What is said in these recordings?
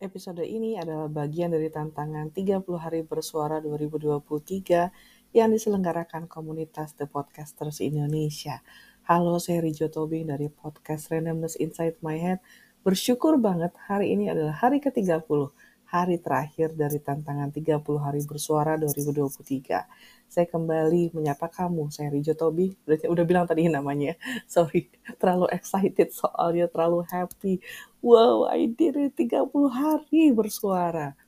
Episode ini adalah bagian dari tantangan 30 hari bersuara 2023 yang diselenggarakan komunitas The Podcasters Indonesia. Halo, saya Rijo Tobing dari podcast Randomness Inside My Head. Bersyukur banget hari ini adalah hari ke-30, hari terakhir dari tantangan 30 hari bersuara 2023 saya kembali menyapa kamu. Saya Rijo Tobi, udah, udah bilang tadi namanya. Sorry, terlalu excited soalnya, terlalu happy. Wow, I did it 30 hari bersuara.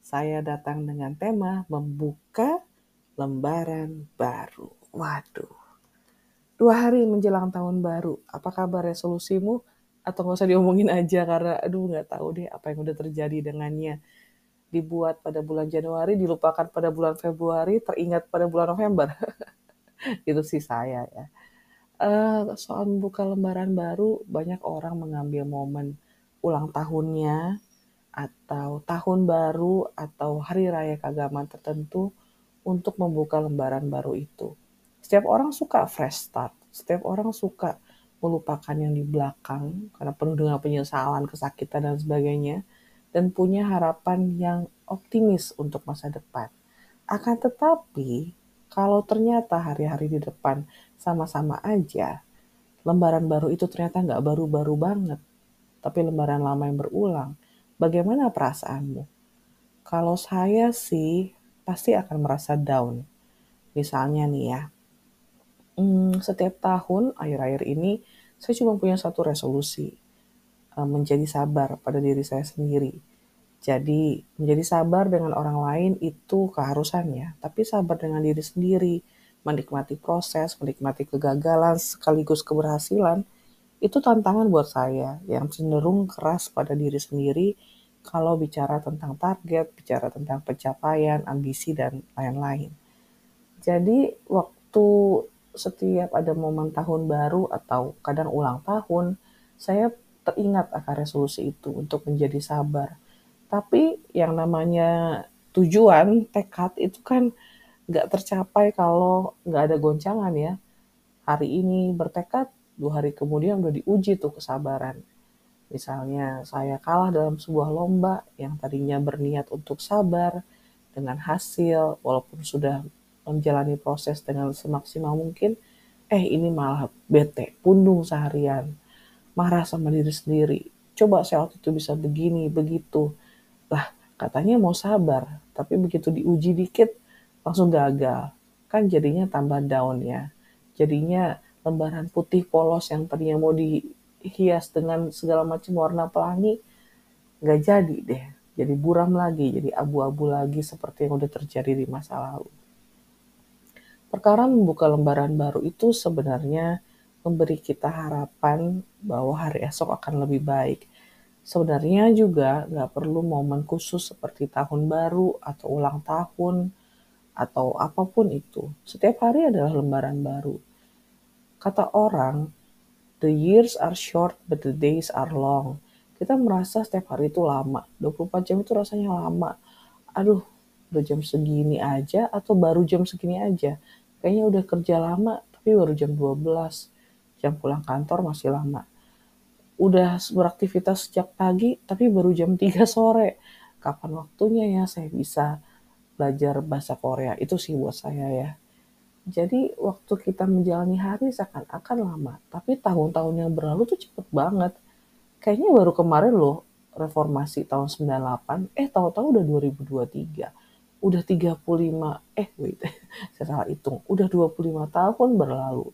Saya datang dengan tema membuka lembaran baru. Waduh. Dua hari menjelang tahun baru, apa kabar resolusimu? Atau nggak usah diomongin aja karena aduh nggak tahu deh apa yang udah terjadi dengannya dibuat pada bulan Januari, dilupakan pada bulan Februari, teringat pada bulan November. itu sih saya ya. Uh, soal membuka lembaran baru, banyak orang mengambil momen ulang tahunnya, atau tahun baru, atau hari raya keagamaan tertentu untuk membuka lembaran baru itu. Setiap orang suka fresh start, setiap orang suka melupakan yang di belakang karena penuh dengan penyesalan, kesakitan, dan sebagainya dan punya harapan yang optimis untuk masa depan. Akan tetapi, kalau ternyata hari-hari di depan sama-sama aja, lembaran baru itu ternyata nggak baru-baru banget, tapi lembaran lama yang berulang, bagaimana perasaanmu? Kalau saya sih pasti akan merasa down. Misalnya nih ya, hmm, setiap tahun akhir-akhir ini saya cuma punya satu resolusi, Eh, menjadi sabar pada diri saya sendiri. Jadi, menjadi sabar dengan orang lain itu keharusan ya, tapi sabar dengan diri sendiri, menikmati proses, menikmati kegagalan sekaligus keberhasilan, itu tantangan buat saya yang cenderung keras pada diri sendiri kalau bicara tentang target, bicara tentang pencapaian, ambisi, dan lain-lain. Jadi, waktu setiap ada momen tahun baru atau kadang ulang tahun, saya teringat akan resolusi itu untuk menjadi sabar. Tapi yang namanya tujuan, tekad itu kan nggak tercapai kalau nggak ada goncangan ya. Hari ini bertekad, dua hari kemudian udah diuji tuh kesabaran. Misalnya saya kalah dalam sebuah lomba yang tadinya berniat untuk sabar dengan hasil, walaupun sudah menjalani proses dengan semaksimal mungkin, eh ini malah bete, pundung seharian marah sama diri sendiri. Coba saya waktu itu bisa begini, begitu. Lah, katanya mau sabar, tapi begitu diuji dikit, langsung gagal. Kan jadinya tambah down ya. Jadinya lembaran putih polos yang tadinya mau dihias dengan segala macam warna pelangi, nggak jadi deh. Jadi buram lagi, jadi abu-abu lagi seperti yang udah terjadi di masa lalu. Perkara membuka lembaran baru itu sebenarnya memberi kita harapan bahwa hari esok akan lebih baik. Sebenarnya juga nggak perlu momen khusus seperti tahun baru atau ulang tahun atau apa pun itu. Setiap hari adalah lembaran baru. Kata orang, the years are short but the days are long. Kita merasa setiap hari itu lama. 24 jam itu rasanya lama. Aduh, udah jam segini aja atau baru jam segini aja. Kayaknya udah kerja lama tapi baru jam 12 jam pulang kantor masih lama. Udah beraktivitas sejak pagi, tapi baru jam 3 sore. Kapan waktunya ya saya bisa belajar bahasa Korea? Itu sih buat saya ya. Jadi waktu kita menjalani hari seakan-akan lama, tapi tahun-tahun yang berlalu tuh cepet banget. Kayaknya baru kemarin loh reformasi tahun 98, eh tahu-tahu udah 2023. Udah 35, eh wait, saya salah hitung. Udah 25 tahun berlalu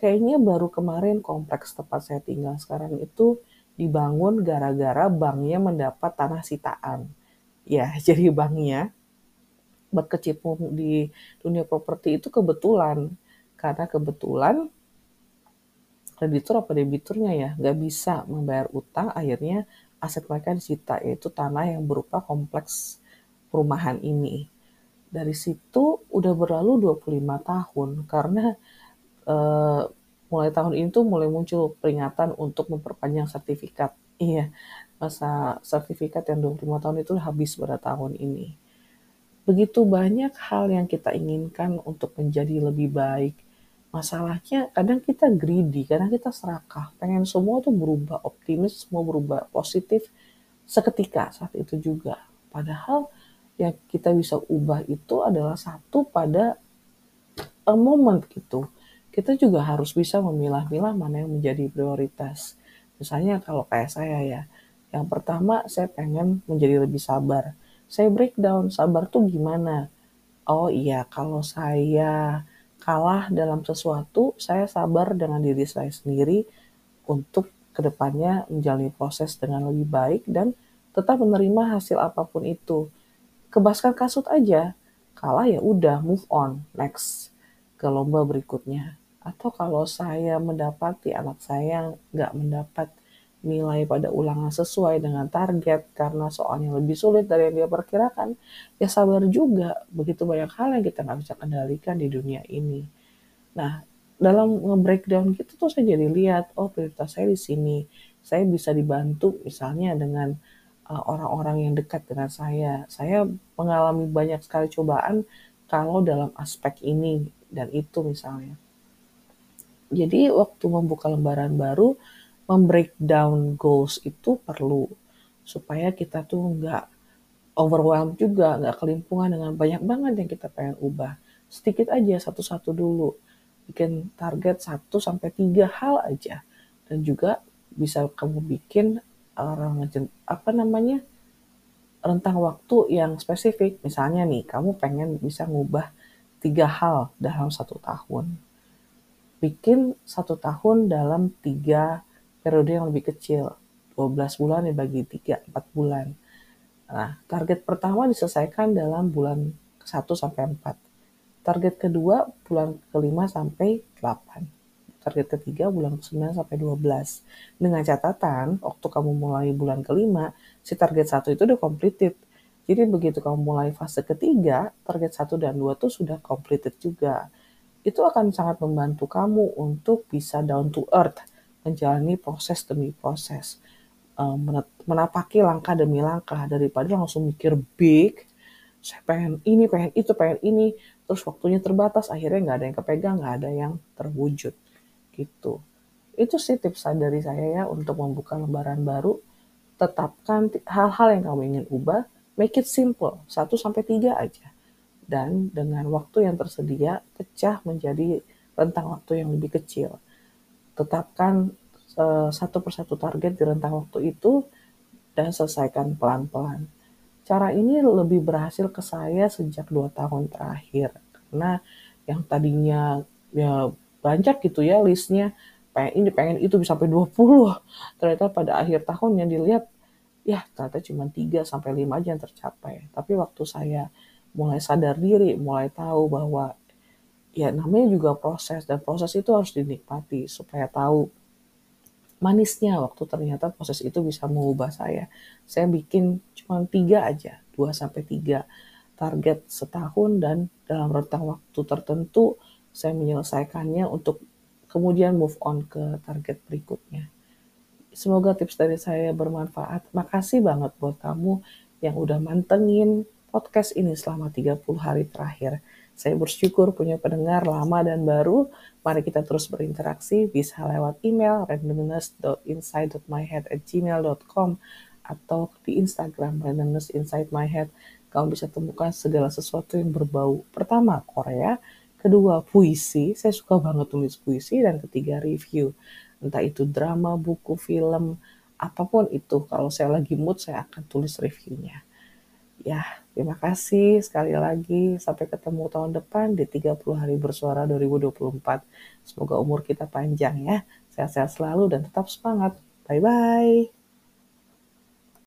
kayaknya baru kemarin kompleks tempat saya tinggal sekarang itu dibangun gara-gara banknya mendapat tanah sitaan. Ya, jadi banknya berkecimpung di dunia properti itu kebetulan. Karena kebetulan kreditur apa debiturnya ya nggak bisa membayar utang, akhirnya aset mereka disita, yaitu tanah yang berupa kompleks perumahan ini. Dari situ udah berlalu 25 tahun karena uh, mulai tahun ini tuh mulai muncul peringatan untuk memperpanjang sertifikat. Iya, masa sertifikat yang 25 tahun itu habis pada tahun ini. Begitu banyak hal yang kita inginkan untuk menjadi lebih baik. Masalahnya kadang kita greedy, kadang kita serakah. Pengen semua tuh berubah optimis, semua berubah positif. seketika saat itu juga. Padahal yang kita bisa ubah itu adalah satu pada a moment gitu. Kita juga harus bisa memilah-milah mana yang menjadi prioritas. Misalnya kalau kayak saya ya, yang pertama saya pengen menjadi lebih sabar. Saya breakdown, sabar tuh gimana? Oh iya, kalau saya kalah dalam sesuatu, saya sabar dengan diri saya sendiri untuk ke depannya menjalani proses dengan lebih baik dan tetap menerima hasil apa pun itu. Kebaskan kasut aja, kalah ya udah move on, next ke lomba berikutnya. Atau kalau saya mendapati anak saya nggak mendapat nilai pada ulangan sesuai dengan target karena soalnya lebih sulit dari yang dia perkirakan, ya sabar juga. Begitu banyak hal yang kita nggak bisa kendalikan di dunia ini. Nah, dalam nge-breakdown gitu tuh saya jadi lihat, oh prioritas saya di sini. Saya bisa dibantu misalnya dengan orang-orang yang dekat dengan saya. Saya mengalami banyak sekali cobaan kalau dalam aspek ini dan itu misalnya. Jadi waktu membuka lembaran baru, membreakdown goals itu perlu supaya kita tuh nggak overwhelmed juga, nggak kelimpungan dengan banyak banget yang kita pengen ubah. Sedikit aja satu-satu dulu. Bikin target 1 sampai 3 hal aja. Dan juga bisa kamu bikin orang apa namanya? rentang waktu yang spesifik. Misalnya nih, kamu pengen bisa ngubah tiga hal dalam satu tahun. Bikin satu tahun dalam tiga periode yang lebih kecil. 12 bulan dibagi 3, 4 bulan. Nah, target pertama diselesaikan dalam bulan ke-1 sampai 4. Target kedua bulan ke-5 sampai 8. Target ketiga bulan ke-9 sampai 12. Dengan catatan, waktu kamu mulai bulan ke-5, si target 1 itu udah completed. Jadi begitu kamu mulai fase ketiga, target 1 dan 2 tuh sudah completed juga. Itu akan sangat membantu kamu untuk bisa down to earth menjalani proses demi proses, uh, menapaki langkah demi langkah daripada langsung mikir big, saya pengen ini, pengen itu, pengen ini, terus waktunya terbatas, akhirnya nggak ada yang kepegang, nggak ada yang terwujud, gitu. Itu sih tips dari saya ya untuk membuka lembaran baru. Tetapkan hal-hal yang kamu ingin ubah, make it simple, 1 sampai 3 aja. Dan dengan waktu yang tersedia, pecah menjadi rentang waktu yang lebih kecil tetapkan uh, satu persatu target di rentang waktu itu dan selesaikan pelan-pelan. Cara ini lebih berhasil ke saya sejak dua tahun terakhir karena yang tadinya ya banyak gitu ya listnya. Pengen ini pengen itu bisa sampai 20 ternyata pada akhir tahun yang dilihat ya ternyata cuma 3 sampai 5 aja yang tercapai. Tapi waktu saya mulai sadar diri mulai tahu bahwa ya namanya juga proses dan proses itu harus dinikmati supaya tahu manisnya. Waktu ternyata proses itu bisa mengubah saya. Saya bikin cuma tiga aja, dua sampai tiga target setahun dan dalam rentang waktu tertentu saya menyelesaikannya untuk kemudian move on ke target berikutnya. Semoga tips dari saya bermanfaat. Makasih banget buat kamu yang udah mantengin podcast ini selama 30 hari terakhir. Saya bersyukur punya pendengar lama dan baru. Mari kita terus berinteraksi, bisa lewat email randomness.inside.myhead@gmail.com atau di Instagram randomness inside my head. Kamu bisa temukan segala sesuatu yang berbau. Pertama, Korea. Kedua, puisi. Saya suka banget tulis puisi. Dan ketiga, review. Entah itu drama, buku, film, apa pun itu. Kalau saya lagi mood, saya akan tulis reviewnya. Ya, terima kasih sekali lagi. Sampai ketemu tahun depan di 30 hari bersuara 2024. Semoga umur kita panjang ya. Sehat-sehat selalu dan tetap semangat. Bye-bye.